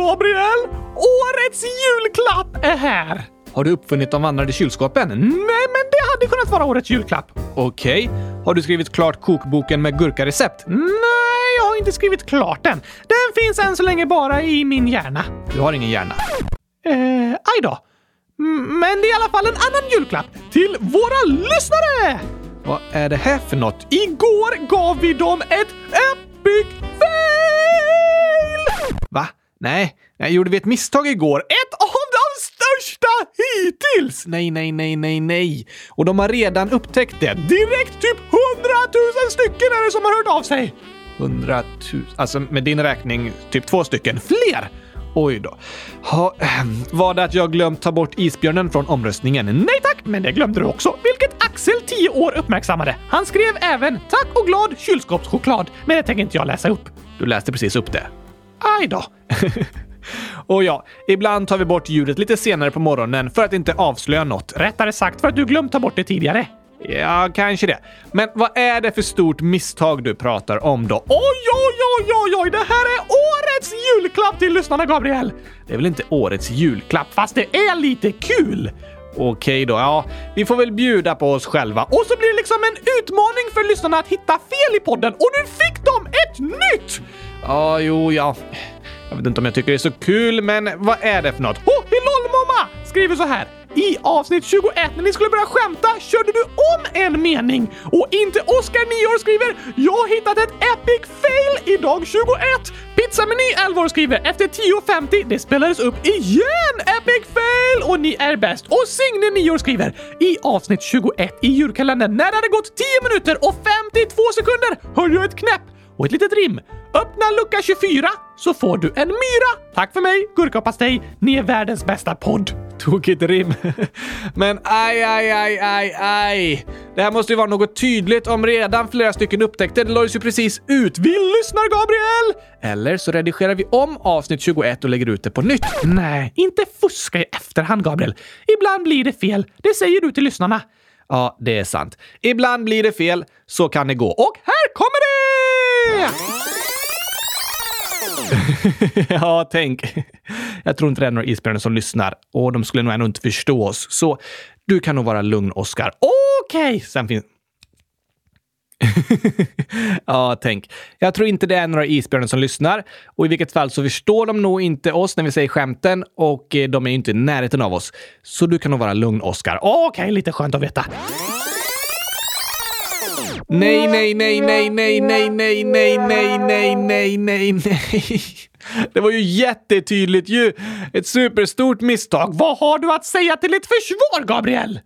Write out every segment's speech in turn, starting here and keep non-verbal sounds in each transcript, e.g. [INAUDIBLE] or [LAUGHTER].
Gabriel! Årets julklapp är här! Har du uppfunnit de vandrande kylskåpen? Nej, men det hade kunnat vara årets julklapp. Okej. Har du skrivit klart kokboken med gurkarecept? Nej, jag har inte skrivit klart den. Den finns än så länge bara i min hjärna. Du har ingen hjärna. Eh, aj då. Men det är i alla fall en annan julklapp till våra lyssnare! Vad är det här för något? Igår gav vi dem ett epic fail! Nej, nej, gjorde vi ett misstag igår? Ett av de största hittills! Nej, nej, nej, nej, nej. Och de har redan upptäckt det. Direkt typ hundratusen stycken är det som har hört av sig! Hundratusen... Alltså med din räkning, typ två stycken. Fler! Oj då. Ha, ehm, var det att jag glömt ta bort isbjörnen från omröstningen? Nej tack, men det glömde du också, vilket Axel, 10 år, uppmärksammade. Han skrev även “Tack och glad kylskåpschoklad”, men det tänker inte jag läsa upp. Du läste precis upp det. Aj då. [LAUGHS] Och ja, ibland tar vi bort ljudet lite senare på morgonen för att inte avslöja något. Rättare sagt för att du glömt ta bort det tidigare. Ja, kanske det. Men vad är det för stort misstag du pratar om då? Oj, oj, oj, oj, oj! Det här är årets julklapp till lyssnarna, Gabriel! Det är väl inte årets julklapp? Fast det är lite kul! Okej då, ja. Vi får väl bjuda på oss själva. Och så blir det liksom en utmaning för lyssnarna att hitta fel i podden och nu fick de ett nytt! Ja, jo, ja. Jag vet inte om jag tycker det är så kul, men vad är det för något? Oh, Hilolmomma skriver så här. I avsnitt 21 när ni skulle börja skämta körde du om en mening och inte Oskar 9 år skriver “Jag har hittat ett epic fail i dag 21”. Pizzameny 11 år skriver “Efter 10.50 det spelades upp igen epic fail och ni är bäst”. Och Signe 9 år skriver “I avsnitt 21 i julkalendern när det hade gått 10 minuter och 52 sekunder hörde jag ett knäpp och ett litet rim. Öppna lucka 24 så får du en myra. Tack för mig, gurka och pastej. Ni är världens bästa podd. [LAUGHS] Tokigt rim. [LAUGHS] Men aj, aj, aj, aj, aj. Det här måste ju vara något tydligt om redan flera stycken upptäckte. Det lades ju precis ut. Vi lyssnar, Gabriel! Eller så redigerar vi om avsnitt 21 och lägger ut det på nytt. Nej, inte fuska i efterhand, Gabriel. Ibland blir det fel. Det säger du till lyssnarna. Ja, det är sant. Ibland blir det fel, så kan det gå. Och här kommer det! [LAUGHS] ja, tänk. Jag tror inte det är några isbjörnar som lyssnar och de skulle nog ändå inte förstå oss. Så du kan nog vara lugn, Oskar. Okej! Okay. Sen finns... [LAUGHS] ja, tänk. Jag tror inte det är några isbjörnar som lyssnar och i vilket fall så förstår de nog inte oss när vi säger skämten och eh, de är ju inte i närheten av oss. Så du kan nog vara lugn, Oskar. Okej, okay, lite skönt att veta. Nej, nej, nej, nej, nej, nej, nej, nej, nej, nej, nej, nej, nej. Det var ju jättetydligt ju! Ett superstort misstag. Vad har du att säga till ditt försvar, Gabriel?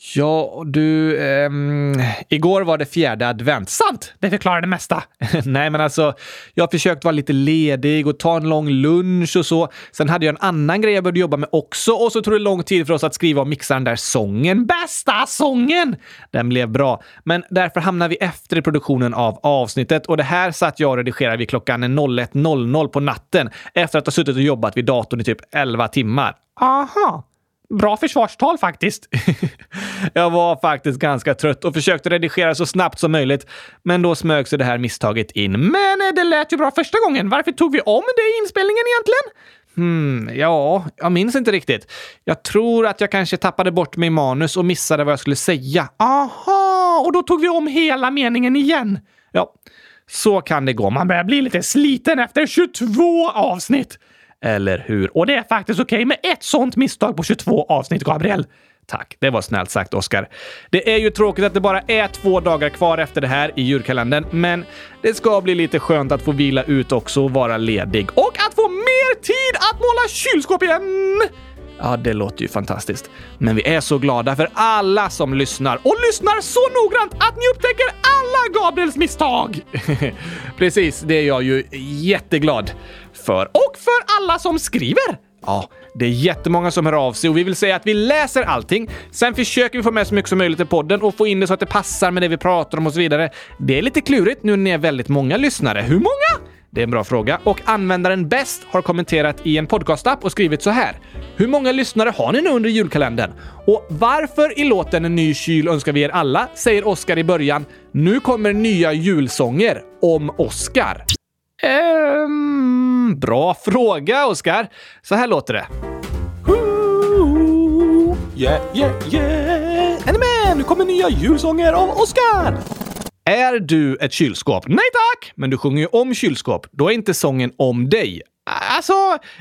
Ja, du... Ehm, igår var det fjärde advent. Sant! Det förklarar det mesta. [LAUGHS] Nej, men alltså, jag har försökt vara lite ledig och ta en lång lunch och så. Sen hade jag en annan grej jag började jobba med också och så tog det lång tid för oss att skriva och mixa den där sången. Bästa sången! Den blev bra, men därför hamnade vi efter i produktionen av avsnittet och det här satt jag och redigerade vid klockan 01.00 på natten efter att ha suttit och jobbat vid datorn i typ 11 timmar. Aha. Bra försvarstal faktiskt. [LAUGHS] jag var faktiskt ganska trött och försökte redigera så snabbt som möjligt, men då smög sig det här misstaget in. Men eh, det lät ju bra första gången. Varför tog vi om det i inspelningen egentligen? Hmm, ja, jag minns inte riktigt. Jag tror att jag kanske tappade bort mig i manus och missade vad jag skulle säga. Aha, och då tog vi om hela meningen igen. Ja, så kan det gå. Man börjar bli lite sliten efter 22 avsnitt. Eller hur? Och det är faktiskt okej okay med ett sånt misstag på 22 avsnitt, Gabriel. Tack, det var snällt sagt, Oskar. Det är ju tråkigt att det bara är två dagar kvar efter det här i julkalendern, men det ska bli lite skönt att få vila ut också och vara ledig. Och att få mer tid att måla kylskåp igen! Ja, det låter ju fantastiskt. Men vi är så glada för alla som lyssnar och lyssnar så noggrant att ni upptäcker alla Gabriels misstag! [LAUGHS] Precis, det är jag ju jätteglad för. Och för alla som skriver! Ja, det är jättemånga som hör av sig och vi vill säga att vi läser allting. Sen försöker vi få med så mycket som möjligt i podden och få in det så att det passar med det vi pratar om och så vidare. Det är lite klurigt nu när ni är väldigt många lyssnare. Hur många? Det är en bra fråga. Och användaren Bäst har kommenterat i en podcastapp och skrivit så här. Hur många lyssnare har ni nu under julkalendern? Och varför i låten En ny kyl önskar vi er alla, säger Oskar i början. Nu kommer nya julsånger om Oskar. Um... Bra fråga, Oskar. Så här låter det. Ooh, yeah, yeah, yeah! Med? Nu kommer nya julsånger av Oscar! Är du ett kylskåp? Nej tack! Men du sjunger ju om kylskåp. Då är inte sången om dig. Alltså,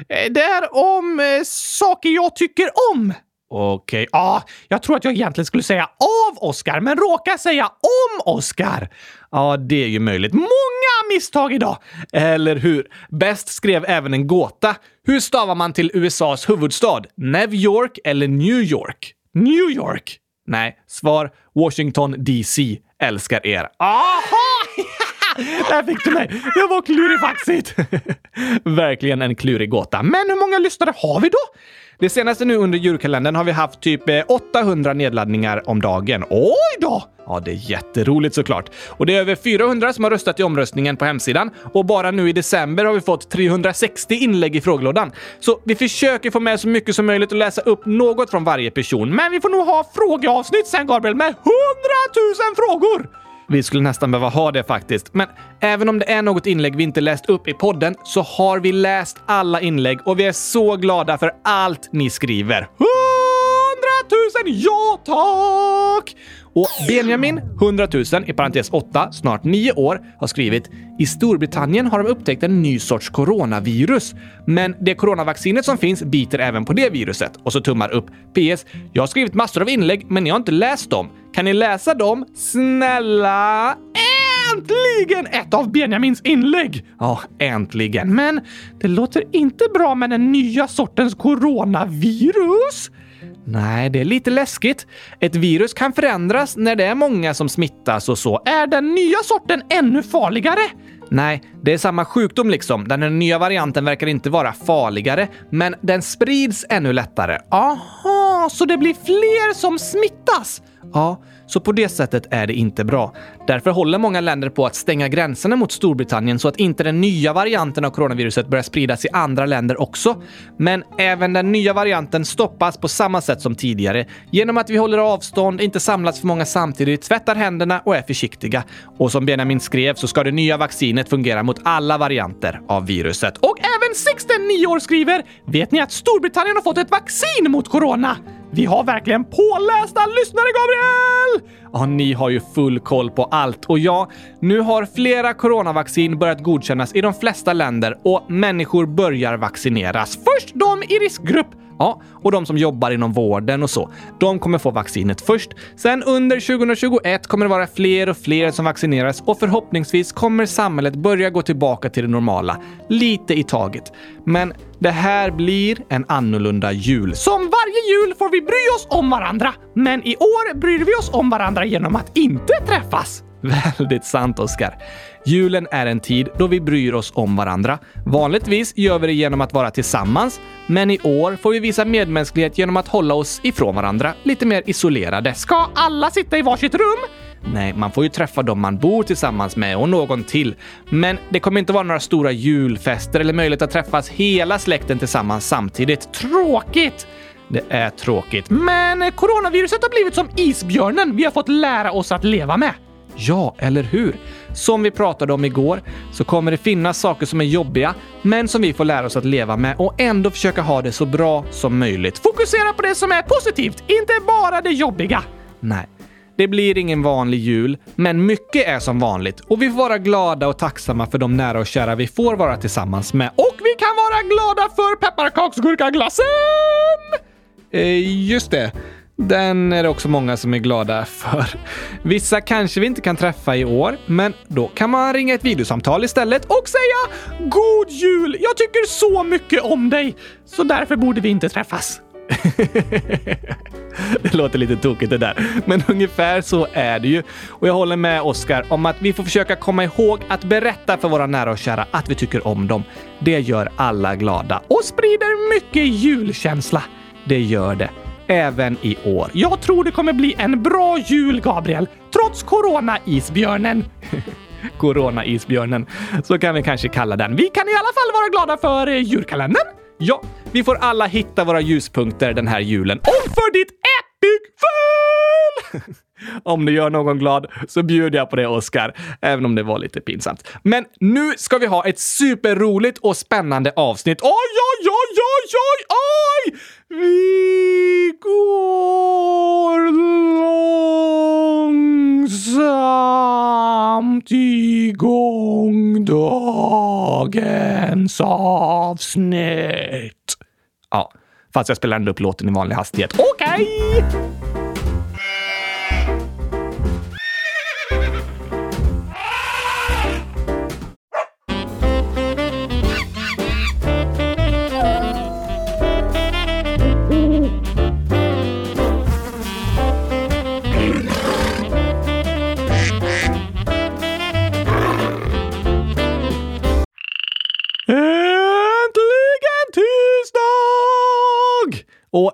eh, det är om eh, saker jag tycker om. Okej. okay. ah, jag tror att jag egentligen skulle säga av Oscar, men råkar säga om Oscar. Ja, det är ju möjligt. Många misstag idag! Eller hur? Bäst skrev även en gåta. Hur stavar man till USAs huvudstad? New York eller New York? New York. Nej, svar Washington DC. Älskar er. Aha! [LAUGHS] Där fick du mig! Jag var klurifaxigt! [LAUGHS] Verkligen en klurig gåta. Men hur många lyssnare har vi då? Det senaste nu under julkalendern har vi haft typ eh, 800 nedladdningar om dagen. Oj då! Ja, det är jätteroligt såklart. Och det är över 400 som har röstat i omröstningen på hemsidan. Och bara nu i december har vi fått 360 inlägg i frågelådan. Så vi försöker få med så mycket som möjligt och läsa upp något från varje person. Men vi får nog ha frågeavsnitt sen, Gabriel, med 100 000 frågor! Vi skulle nästan behöva ha det faktiskt. Men även om det är något inlägg vi inte läst upp i podden så har vi läst alla inlägg och vi är så glada för allt ni skriver. 100 000 ja tack! Och Benjamin, 100 000, i parentes 8, snart 9 år, har skrivit “I Storbritannien har de upptäckt en ny sorts coronavirus. Men det coronavaccinet som finns biter även på det viruset.” Och så tummar upp. PS. Jag har skrivit massor av inlägg, men ni har inte läst dem. Kan ni läsa dem? Snälla? Äntligen ett av Benjamins inlägg! Ja, äntligen. Men det låter inte bra med den nya sortens coronavirus. Nej, det är lite läskigt. Ett virus kan förändras när det är många som smittas och så. Är den nya sorten ännu farligare? Nej, det är samma sjukdom liksom. Den nya varianten verkar inte vara farligare, men den sprids ännu lättare. Aha, så det blir fler som smittas? Ja, så på det sättet är det inte bra. Därför håller många länder på att stänga gränserna mot Storbritannien så att inte den nya varianten av coronaviruset börjar spridas i andra länder också. Men även den nya varianten stoppas på samma sätt som tidigare genom att vi håller avstånd, inte samlas för många samtidigt, tvättar händerna och är försiktiga. Och som Benjamin skrev så ska det nya vaccinet fungera mot alla varianter av viruset. Och även 69 år skriver “Vet ni att Storbritannien har fått ett vaccin mot corona?” Vi har verkligen pålästa lyssnare, Gabriel! Ja, ni har ju full koll på allt. Och ja, nu har flera coronavaccin börjat godkännas i de flesta länder och människor börjar vaccineras. Först de i riskgrupp Ja, och de som jobbar inom vården och så. De kommer få vaccinet först. Sen under 2021 kommer det vara fler och fler som vaccineras och förhoppningsvis kommer samhället börja gå tillbaka till det normala. Lite i taget. Men det här blir en annorlunda jul. Som varje jul får vi bry oss om varandra. Men i år bryr vi oss om varandra genom att inte träffas. [LAUGHS] Väldigt sant, Oskar. Julen är en tid då vi bryr oss om varandra. Vanligtvis gör vi det genom att vara tillsammans, men i år får vi visa medmänsklighet genom att hålla oss ifrån varandra, lite mer isolerade. Ska alla sitta i varsitt rum? Nej, man får ju träffa dem man bor tillsammans med och någon till. Men det kommer inte vara några stora julfester eller möjlighet att träffas hela släkten tillsammans samtidigt. Tråkigt! Det är tråkigt. Men coronaviruset har blivit som isbjörnen vi har fått lära oss att leva med. Ja, eller hur? Som vi pratade om igår så kommer det finnas saker som är jobbiga, men som vi får lära oss att leva med och ändå försöka ha det så bra som möjligt. Fokusera på det som är positivt, inte bara det jobbiga. Nej. Det blir ingen vanlig jul, men mycket är som vanligt och vi får vara glada och tacksamma för de nära och kära vi får vara tillsammans med. Och vi kan vara glada för pepparkaksgurkaglassen! Eh, just det. Den är det också många som är glada för. Vissa kanske vi inte kan träffa i år, men då kan man ringa ett videosamtal istället och säga God Jul! Jag tycker så mycket om dig! Så därför borde vi inte träffas. [LAUGHS] det låter lite tokigt det där, men ungefär så är det ju. Och jag håller med Oskar om att vi får försöka komma ihåg att berätta för våra nära och kära att vi tycker om dem. Det gör alla glada och sprider mycket julkänsla. Det gör det även i år. Jag tror det kommer bli en bra jul, Gabriel, trots corona-isbjörnen. [LAUGHS] Corona-isbjörnen, så kan vi kanske kalla den. Vi kan i alla fall vara glada för eh, julkalendern. Ja, vi får alla hitta våra ljuspunkter den här julen. Och för ditt Big fail! [LAUGHS] om det gör någon glad så bjuder jag på det, Oscar. Även om det var lite pinsamt. Men nu ska vi ha ett superroligt och spännande avsnitt. Oj, oj, oj, oj, oj, oj! Vi går långsamt igång dagens avsnitt. Ja, fast jag spelar ändå upp låten i vanlig hastighet. Okej! Okay.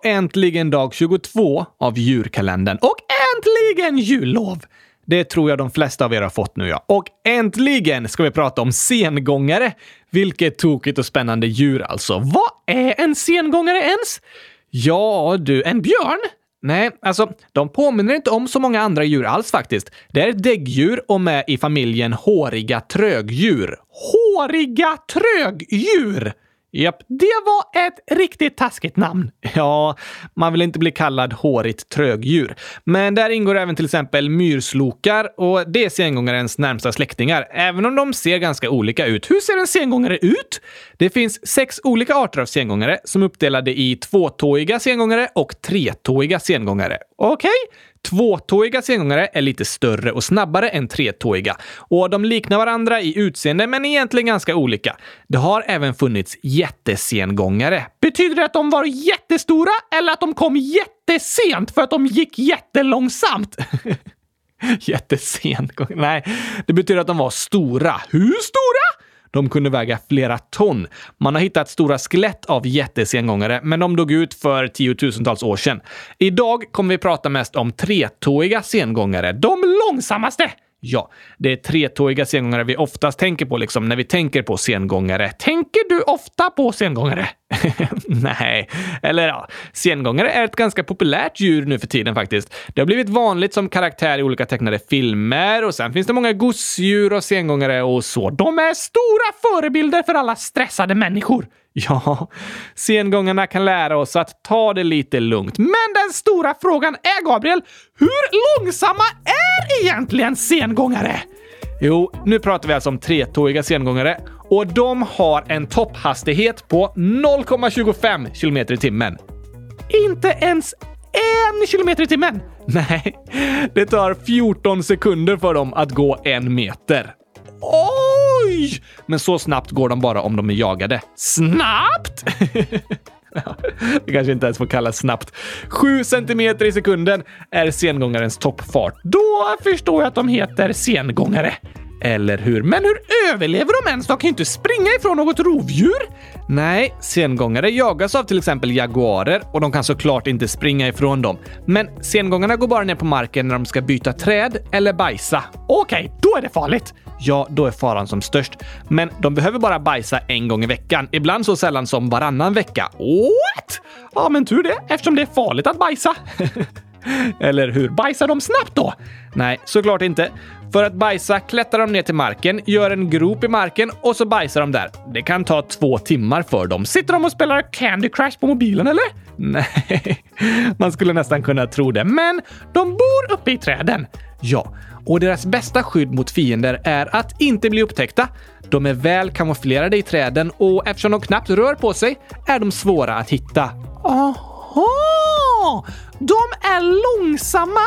Äntligen dag 22 av djurkalendern. Och äntligen jullov! Det tror jag de flesta av er har fått nu ja. Och äntligen ska vi prata om sengångare. Vilket tokigt och spännande djur alltså. Vad är en sengångare ens? Ja du, en björn? Nej, alltså de påminner inte om så många andra djur alls faktiskt. Det är ett däggdjur och med i familjen håriga trögdjur. Håriga trögdjur! Japp, det var ett riktigt taskigt namn. Ja, man vill inte bli kallad hårigt trögdjur. Men där ingår även till exempel myrslokar och det är sengångarens närmsta släktingar, även om de ser ganska olika ut. Hur ser en sengångare ut? Det finns sex olika arter av sengångare som är uppdelade i tvåtåiga sengångare och tretåiga sengångare. Okej? Okay? Tvåtåiga sengångare är lite större och snabbare än tretåiga och de liknar varandra i utseende men är egentligen ganska olika. Det har även funnits jättesengångare. Betyder det att de var jättestora eller att de kom jättesent för att de gick jättelångsamt? [LAUGHS] Jättesent? Nej, det betyder att de var stora. Hur stora? De kunde väga flera ton. Man har hittat stora skelett av jättesengångare, men de dog ut för tiotusentals år sedan. Idag kommer vi prata mest om tretåiga sengångare, de långsammaste! Ja, det är tretåiga sengångare vi oftast tänker på liksom när vi tänker på sengångare. Tänker du ofta på sengångare? [LAUGHS] Nej, eller ja, sengångare är ett ganska populärt djur nu för tiden faktiskt. Det har blivit vanligt som karaktär i olika tecknade filmer och sen finns det många gosedjur och sengångare och så. De är stora förebilder för alla stressade människor. [LAUGHS] Ja, sengångarna kan lära oss att ta det lite lugnt. Men den stora frågan är, Gabriel, hur långsamma är egentligen sengångare? Jo, nu pratar vi alltså om tretåiga sengångare och de har en topphastighet på 0,25 km i timmen. Inte ens en kilometer i timmen! [LAUGHS] Nej, det tar 14 sekunder för dem att gå en meter. Oj! Men så snabbt går de bara om de är jagade. Snabbt? [LAUGHS] det kanske inte ens får kallas snabbt. 7 centimeter i sekunden är sengångarens toppfart. Då förstår jag att de heter sengångare. Eller hur? Men hur överlever de ens? De kan ju inte springa ifrån något rovdjur. Nej, sengångare jagas av till exempel jaguarer och de kan såklart inte springa ifrån dem. Men sengångarna går bara ner på marken när de ska byta träd eller bajsa. Okej, okay, då är det farligt. Ja, då är faran som störst. Men de behöver bara bajsa en gång i veckan. Ibland så sällan som varannan vecka. What? Ja, men tur det, eftersom det är farligt att bajsa. [LAUGHS] Eller hur? Bajsar de snabbt då? Nej, såklart inte. För att bajsa klättrar de ner till marken, gör en grop i marken och så bajsar de där. Det kan ta två timmar för dem. Sitter de och spelar Candy Crush på mobilen eller? [LAUGHS] Nej, man skulle nästan kunna tro det. Men de bor uppe i träden. Ja, och deras bästa skydd mot fiender är att inte bli upptäckta. De är väl kamouflerade i träden och eftersom de knappt rör på sig är de svåra att hitta. Aha! De är långsamma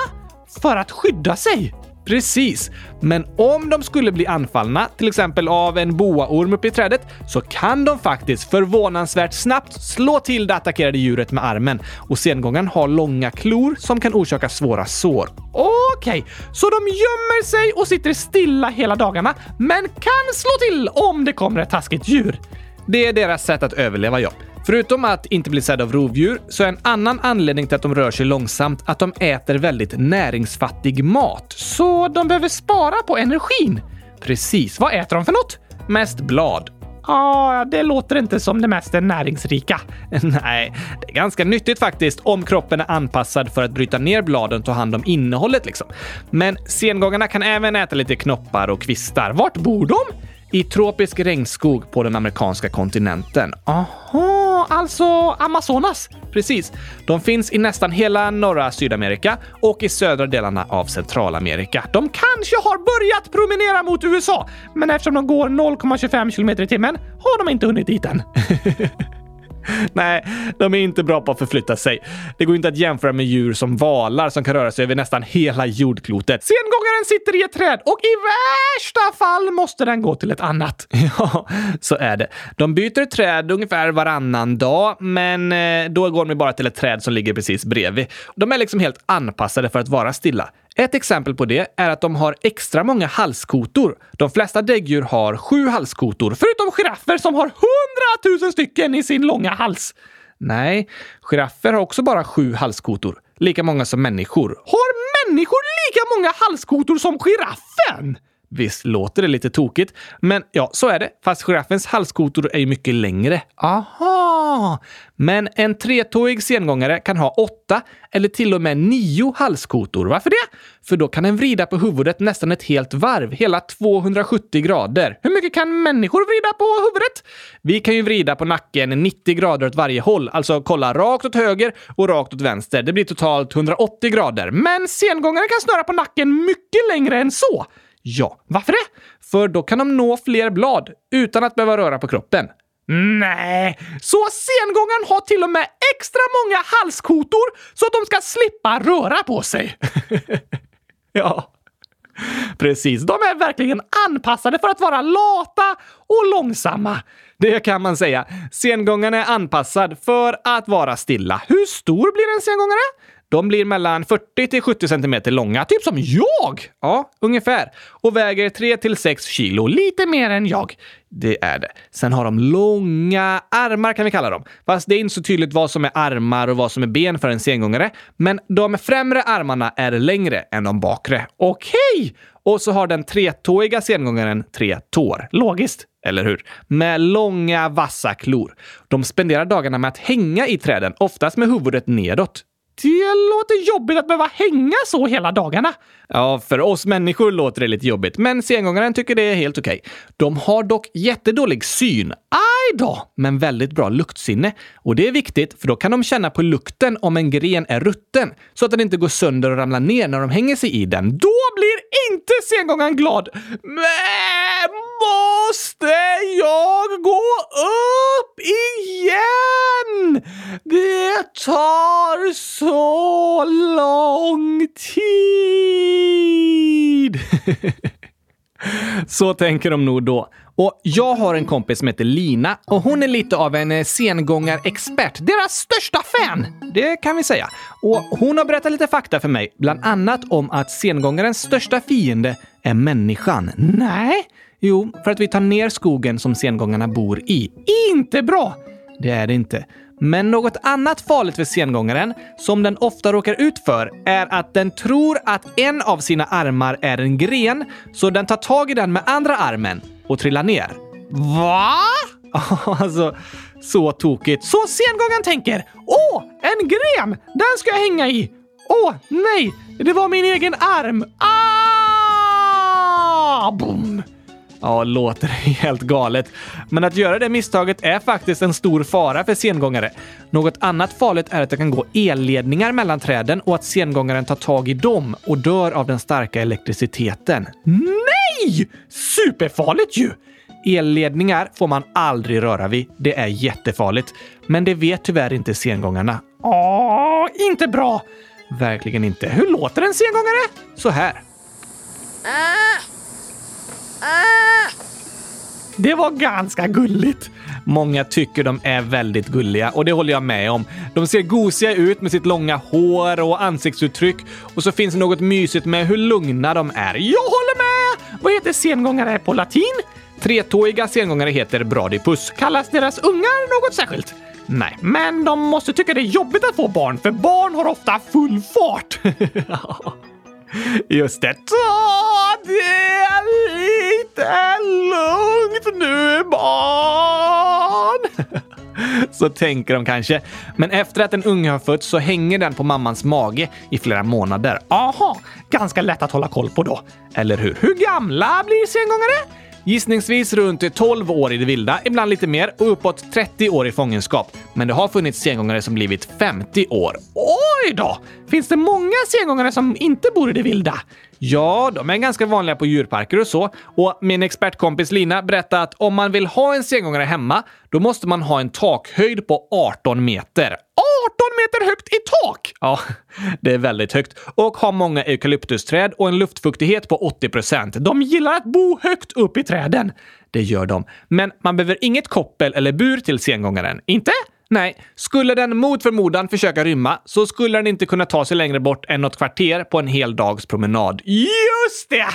för att skydda sig. Precis. Men om de skulle bli anfallna, till exempel av en boaorm uppe i trädet, så kan de faktiskt förvånansvärt snabbt slå till det attackerade djuret med armen och sengångaren har långa klor som kan orsaka svåra sår. Okej, okay, så de gömmer sig och sitter stilla hela dagarna, men kan slå till om det kommer ett taskigt djur. Det är deras sätt att överleva, ja. Förutom att inte bli sedda av rovdjur så är en annan anledning till att de rör sig långsamt att de äter väldigt näringsfattig mat. Så de behöver spara på energin. Precis. Vad äter de för något? Mest blad. Ja, det låter inte som det mest näringsrika. [LAUGHS] Nej, det är ganska nyttigt faktiskt om kroppen är anpassad för att bryta ner bladen och ta hand om innehållet liksom. Men sengångarna kan även äta lite knoppar och kvistar. Vart bor de? I tropisk regnskog på den amerikanska kontinenten. Aha, alltså Amazonas? Precis. De finns i nästan hela norra Sydamerika och i södra delarna av Centralamerika. De kanske har börjat promenera mot USA, men eftersom de går 0,25 km i timmen har de inte hunnit dit än. [LAUGHS] [LAUGHS] Nej, de är inte bra på att förflytta sig. Det går inte att jämföra med djur som valar som kan röra sig över nästan hela jordklotet. Sengångaren sitter i ett träd och i värsta fall måste den gå till ett annat. [LAUGHS] Ja, så är det. De byter träd ungefär varannan dag, men eh, då går de bara till ett träd som ligger precis bredvid. De är liksom helt anpassade för att vara stilla. Ett exempel på det är att de har extra många halskotor. De flesta däggdjur har sju halskotor, förutom giraffer som har hundratusen stycken i sin långa hals. Nej, giraffer har också bara sju halskotor. Lika många som människor. Har människor lika många halskotor som giraffen? Visst låter det lite tokigt, men ja, så är det. Fast giraffens halskotor är ju mycket längre. Aha! Men en tretåig sengångare kan ha åtta eller till och med nio halskotor. Varför det? För då kan den vrida på huvudet nästan ett helt varv, hela 270 grader. Hur mycket kan människor vrida på huvudet? Vi kan ju vrida på nacken 90 grader åt varje håll, alltså kolla rakt åt höger och rakt åt vänster. Det blir totalt 180 grader. Men sengångare kan snurra på nacken mycket längre än så. Ja. Varför det? För då kan de nå fler blad utan att behöva röra på kroppen. Nej, så sengångaren har till och med extra många halskotor så att de ska slippa röra på sig. [LAUGHS] ja, precis. De är verkligen anpassade för att vara lata och långsamma. Det kan man säga. Sengångaren är anpassad för att vara stilla. Hur stor blir en sengångare? De blir mellan 40 till 70 cm långa, typ som jag! Ja, ungefär. Och väger 3 till 6 kilo. Lite mer än jag. Det är det. Sen har de långa armar kan vi kalla dem. Fast det är inte så tydligt vad som är armar och vad som är ben för en sengångare. Men de främre armarna är längre än de bakre. Okej! Och så har den tretåiga sengångaren tre tår. Logiskt. Eller hur? Med långa vassa klor. De spenderar dagarna med att hänga i träden, oftast med huvudet nedåt. Det låter jobbigt att behöva hänga så hela dagarna. Ja, för oss människor låter det lite jobbigt, men sengångaren tycker det är helt okej. Okay. De har dock jättedålig syn. Aj då! Men väldigt bra luktsinne. Och det är viktigt, för då kan de känna på lukten om en gren är rutten, så att den inte går sönder och ramlar ner när de hänger sig i den. Då blir inte sengångaren glad. Men måste jag gå upp igen? Det tar så lång tid. [LAUGHS] Så tänker de nog då. Och jag har en kompis som heter Lina och hon är lite av en eh, sengångarexpert. Deras största fan! Det kan vi säga. Och hon har berättat lite fakta för mig, bland annat om att sengångarens största fiende är människan. Nej? Jo, för att vi tar ner skogen som sengångarna bor i. Inte bra! Det är det inte. Men något annat farligt för sengångaren, som den ofta råkar ut för, är att den tror att en av sina armar är en gren, så den tar tag i den med andra armen och trillar ner. Va? [LAUGHS] alltså, så tokigt. Så sengångaren tänker Åh, en gren! Den ska jag hänga i! Åh, nej! Det var min egen arm! Ah! Boom! Ja, låter [LAUGHS] helt galet. Men att göra det misstaget är faktiskt en stor fara för sengångare. Något annat farligt är att det kan gå elledningar mellan träden och att sengångaren tar tag i dem och dör av den starka elektriciteten. Nej! Superfarligt ju! Elledningar får man aldrig röra vid. Det är jättefarligt. Men det vet tyvärr inte sengångarna. Åh, inte bra! Verkligen inte. Hur låter en sengångare? Så här. Äh. Ah! Det var ganska gulligt. Många tycker de är väldigt gulliga och det håller jag med om. De ser gosiga ut med sitt långa hår och ansiktsuttryck och så finns det något mysigt med hur lugna de är. Jag håller med! Vad heter sengångare på latin? Tretåiga sengångare heter bradipus. Kallas deras ungar något särskilt? Nej, men de måste tycka det är jobbigt att få barn, för barn har ofta full fart. [LAUGHS] Just det. Ta det lite lugnt nu barn! [LAUGHS] så tänker de kanske. Men efter att en unge har fötts så hänger den på mammans mage i flera månader. Aha, ganska lätt att hålla koll på då. Eller hur? Hur gamla blir sengångare? Gissningsvis runt 12 år i det vilda, ibland lite mer och uppåt 30 år i fångenskap. Men det har funnits sengångare som blivit 50 år. Oj då! Finns det många sengångare som inte bor i det vilda? Ja, de är ganska vanliga på djurparker och så. Och min expertkompis Lina berättade att om man vill ha en sengångare hemma, då måste man ha en takhöjd på 18 meter meter högt i tak! Ja, det är väldigt högt. Och har många eukalyptusträd och en luftfuktighet på 80 procent. De gillar att bo högt upp i träden. Det gör de. Men man behöver inget koppel eller bur till sengångaren. Inte? Nej, skulle den mot förmodan försöka rymma så skulle den inte kunna ta sig längre bort än något kvarter på en hel dags promenad. Just det!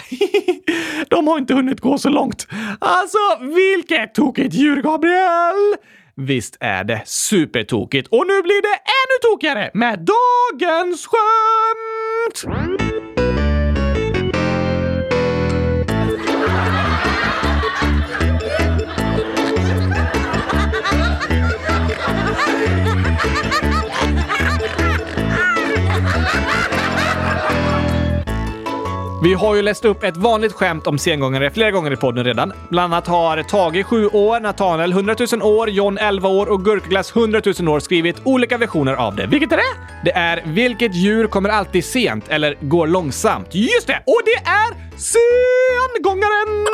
[LAUGHS] De har inte hunnit gå så långt. Alltså, vilket tokigt djur, Gabriel! Visst är det supertokigt. Och nu blir det ännu tokigare med dagens skämt! Vi har ju läst upp ett vanligt skämt om sengångare flera gånger i podden redan. Bland annat har Tage 7 år, Nathaniel 100 000 år, John 11 år och Gurkaglass 100 000 år skrivit olika versioner av det. Vilket är det? Det är “Vilket djur kommer alltid sent” eller “Går långsamt”. Just det! Och det är sengångaren!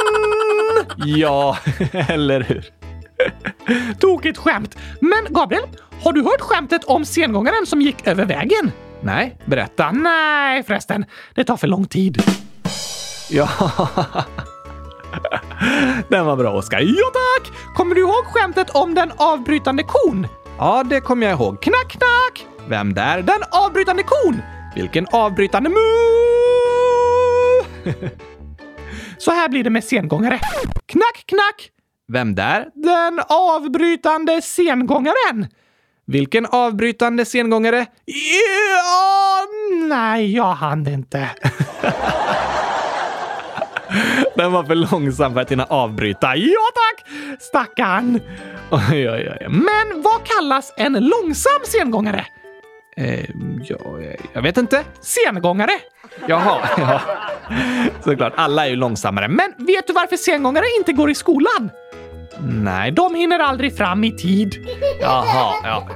[LAUGHS] ja, [LAUGHS] eller hur? [LAUGHS] Tokigt skämt. Men Gabriel, har du hört skämtet om sengångaren som gick över vägen? Nej, berätta. Nej förresten, det tar för lång tid. Ja. [LAUGHS] Den var bra, Oskar. Ja tack! Kommer du ihåg skämtet om den avbrytande kon? Ja, det kommer jag ihåg. Knack, knack! Vem där? Den avbrytande kon! Vilken avbrytande mu! [LAUGHS] Så här blir det med sengångare. Knack, knack! Vem där? Den avbrytande sengångaren. Vilken avbrytande sengångare? Ja, nej, jag hann inte. [LAUGHS] Den var för långsam för att hinna avbryta. Ja tack! Stackarn. Oj, oj, oj. Men vad kallas en långsam sengångare? Eh, ja, jag vet inte. Sengångare. Jaha, [LAUGHS] ja. Såklart. Alla är ju långsammare. Men vet du varför sengångare inte går i skolan? Nej, de hinner aldrig fram i tid. Jaha, ja.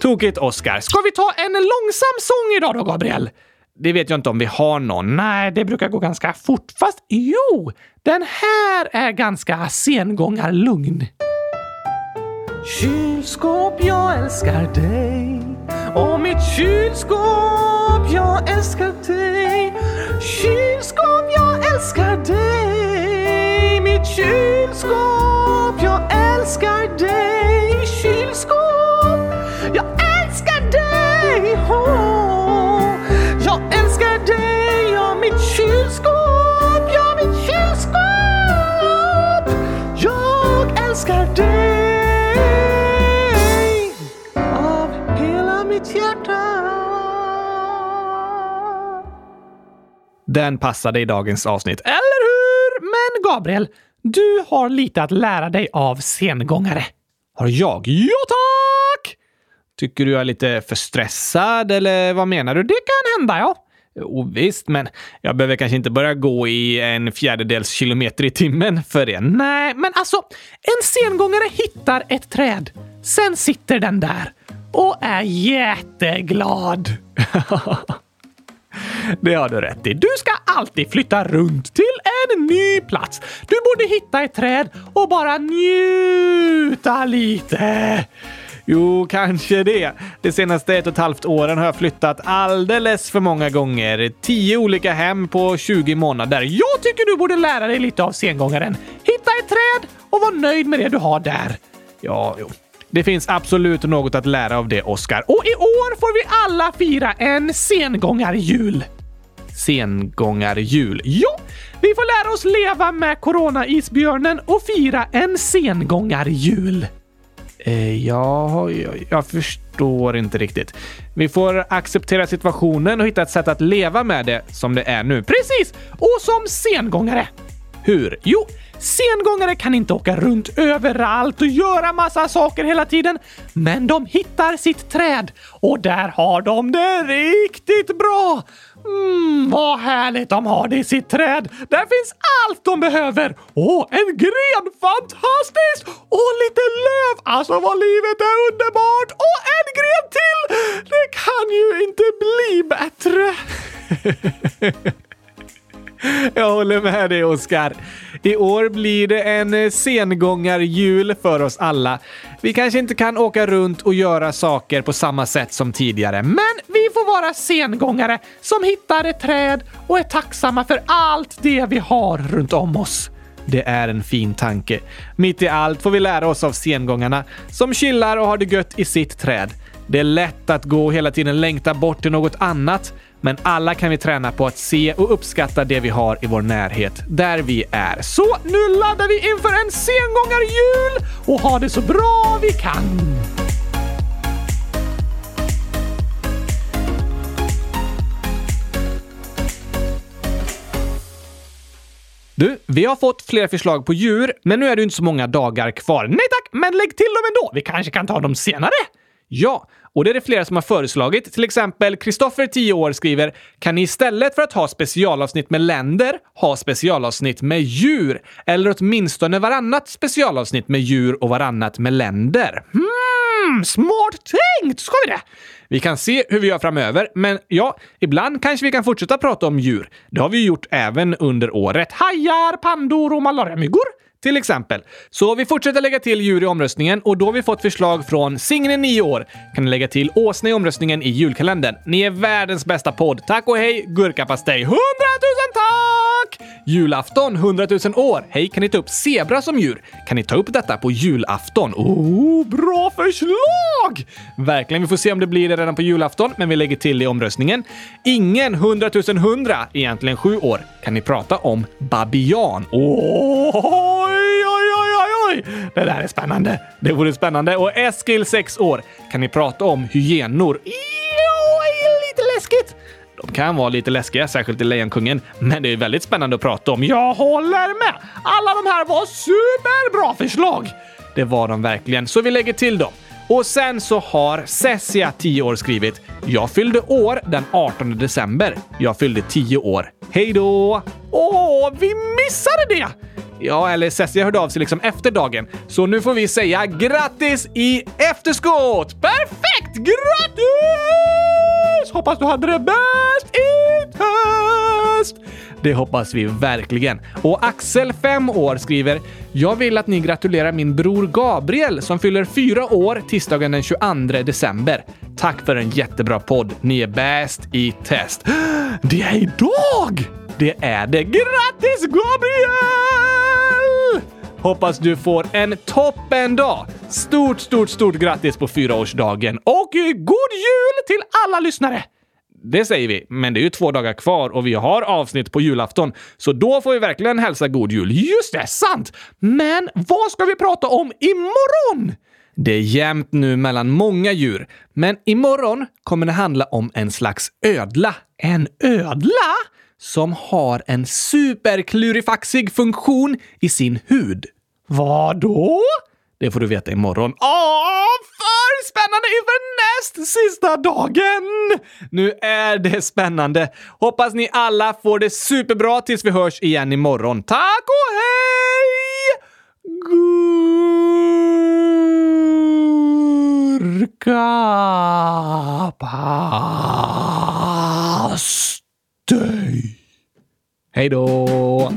Tokigt, Oscar. Ska vi ta en långsam sång idag då, Gabriel? Det vet jag inte om vi har någon. Nej, det brukar gå ganska fort. Fast jo, den här är ganska sengångarlugn. Kylskåp, jag älskar dig. Och mitt kylskåp, jag älskar dig. Kylskåp, jag älskar dig. Mitt kylskåp, älskar dig. Kylskåp, jag älskar dig. hår. jag älskar dig, ja mitt kylskåp, ja mitt kylskåp. Jag älskar dig av hela mitt hjärta. Den passade i dagens avsnitt. Eller hur? Men Gabriel, du har lite att lära dig av sengångare. Har jag? Ja, tack! Tycker du jag är lite för stressad eller vad menar du? Det kan hända, ja. Oh, visst, men jag behöver kanske inte börja gå i en fjärdedels kilometer i timmen för det. Nej, men alltså, en sengångare hittar ett träd. Sen sitter den där och är jätteglad. [LAUGHS] Det har du rätt i. Du ska alltid flytta runt till en ny plats. Du borde hitta ett träd och bara njuta lite. Jo, kanske det. De senaste ett och ett halvt åren har jag flyttat alldeles för många gånger. Tio olika hem på 20 månader. Jag tycker du borde lära dig lite av sengångaren. Hitta ett träd och var nöjd med det du har där. Ja, jo. Det finns absolut något att lära av det, Oscar. Och i år får vi alla fira en sengångarjul. Sengångarjul? Jo, vi får lära oss leva med corona-isbjörnen och fira en sengångarjul. Eh, ja, jag, jag förstår inte riktigt. Vi får acceptera situationen och hitta ett sätt att leva med det som det är nu. Precis! Och som sengångare. Hur? Jo, Sengångare kan inte åka runt överallt och göra massa saker hela tiden, men de hittar sitt träd och där har de det riktigt bra. Mm, vad härligt de har det i sitt träd. Där finns allt de behöver. Åh, en gren! Fantastiskt! Och lite löv! Alltså vad livet är underbart! Och en gren till! Det kan ju inte bli bättre. [LAUGHS] Jag håller med dig, Oskar. I år blir det en eh, sengångarjul för oss alla. Vi kanske inte kan åka runt och göra saker på samma sätt som tidigare, men vi får vara sengångare som hittar ett träd och är tacksamma för allt det vi har runt om oss. Det är en fin tanke. Mitt i allt får vi lära oss av sengångarna som chillar och har det gött i sitt träd. Det är lätt att gå och hela tiden längta bort till något annat, men alla kan vi träna på att se och uppskatta det vi har i vår närhet, där vi är. Så nu laddar vi inför en sengångarjul och har det så bra vi kan! Du, vi har fått fler förslag på djur, men nu är det inte så många dagar kvar. Nej tack, men lägg till dem ändå. Vi kanske kan ta dem senare. Ja, och det är det flera som har föreslagit. Till exempel Kristoffer, 10 år, skriver “Kan ni istället för att ha specialavsnitt med länder ha specialavsnitt med djur? Eller åtminstone varannat specialavsnitt med djur och varannat med länder?” Hmm, smart tänkt! Ska vi det? Vi kan se hur vi gör framöver, men ja, ibland kanske vi kan fortsätta prata om djur. Det har vi gjort även under året. Hajar, pandor och malariamyggor. Till exempel. Så vi fortsätter lägga till djur i omröstningen och då har vi fått förslag från Signe 9 år. Kan ni lägga till åsna i omröstningen i julkalendern? Ni är världens bästa podd. Tack och hej gurkapastej! 100 000! Julafton 100 000 år. Hej, kan ni ta upp zebra som djur? Kan ni ta upp detta på julafton? Oh, bra förslag! Verkligen. Vi får se om det blir det redan på julafton, men vi lägger till det i omröstningen. Ingen 100 000 100, egentligen 7 år. Kan ni prata om babian? Oh! Oj, oj, oj, oj, oj! Det där är spännande. Det vore spännande. Och Eskil, 6 år. Kan ni prata om hyenor? Jo, lite läskigt. De kan vara lite läskiga, särskilt i Lejonkungen, men det är väldigt spännande att prata om. Jag håller med! Alla de här var superbra förslag! Det var de verkligen, så vi lägger till dem. Och sen så har Cessia, 10 år, skrivit “Jag fyllde år den 18 december. Jag fyllde 10 år. Hej då!” Åh, vi missade det! Ja, eller Cessia hörde av sig liksom efter dagen. Så nu får vi säga grattis i efterskott! Perfekt! Grattis! Hoppas du hade det bäst i test! Det hoppas vi verkligen. Och Axel, 5 år, skriver “Jag vill att ni gratulerar min bror Gabriel som fyller fyra år tisdagen den 22 december. Tack för en jättebra podd. Ni är bäst i test.” [GASPS] Det är idag! Det är det. Grattis Gabriel! Hoppas du får en toppen dag. Stort, stort, stort grattis på fyraårsdagen och god jul till alla lyssnare! Det säger vi, men det är ju två dagar kvar och vi har avsnitt på julafton, så då får vi verkligen hälsa god jul. Just det, sant! Men vad ska vi prata om imorgon? Det är jämnt nu mellan många djur, men imorgon kommer det handla om en slags ödla. En ödla? Som har en superklurifaxig funktion i sin hud. Vad då? Det får du veta imorgon. Åh, för spännande inför näst sista dagen! Nu är det spännande. Hoppas ni alla får det superbra tills vi hörs igen imorgon. Tack och hej! Gurka dig. Hej då!